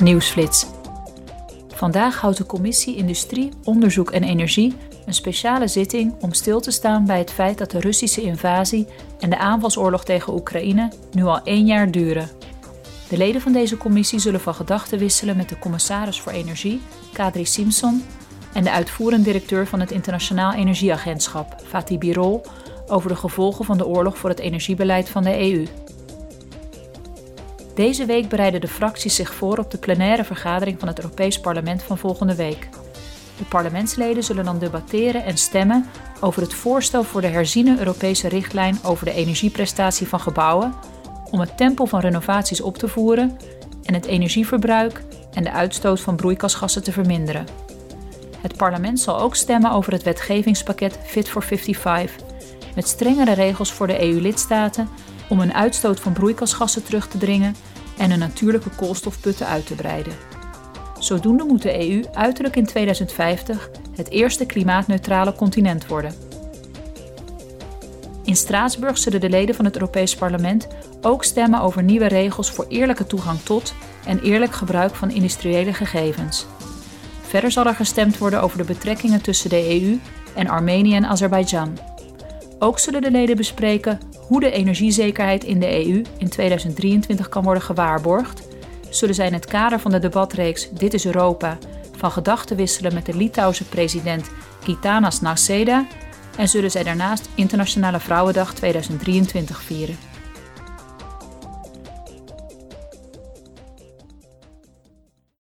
Nieuwsflits. Vandaag houdt de Commissie Industrie, Onderzoek en Energie een speciale zitting om stil te staan bij het feit dat de Russische invasie en de aanvalsoorlog tegen Oekraïne nu al één jaar duren. De leden van deze commissie zullen van gedachten wisselen met de commissaris voor Energie, Kadri Simpson, en de uitvoerend directeur van het Internationaal Energieagentschap, Fatih Birol, over de gevolgen van de oorlog voor het energiebeleid van de EU. Deze week bereiden de fracties zich voor op de plenaire vergadering van het Europees Parlement van volgende week. De parlementsleden zullen dan debatteren en stemmen over het voorstel voor de herziene Europese richtlijn over de energieprestatie van gebouwen, om het tempo van renovaties op te voeren en het energieverbruik en de uitstoot van broeikasgassen te verminderen. Het parlement zal ook stemmen over het wetgevingspakket Fit for 55, met strengere regels voor de EU-lidstaten om een uitstoot van broeikasgassen terug te dringen en een natuurlijke koolstofputten uit te breiden. Zodoende moet de EU uiterlijk in 2050 het eerste klimaatneutrale continent worden. In Straatsburg zullen de leden van het Europees Parlement ook stemmen over nieuwe regels voor eerlijke toegang tot en eerlijk gebruik van industriële gegevens. Verder zal er gestemd worden over de betrekkingen tussen de EU en Armenië en Azerbeidzjan. Ook zullen de leden bespreken hoe de energiezekerheid in de EU in 2023 kan worden gewaarborgd, zullen zij in het kader van de debatreeks Dit is Europa van gedachten wisselen met de Litouwse president Gitanas Nausėda en zullen zij daarnaast Internationale Vrouwendag 2023 vieren.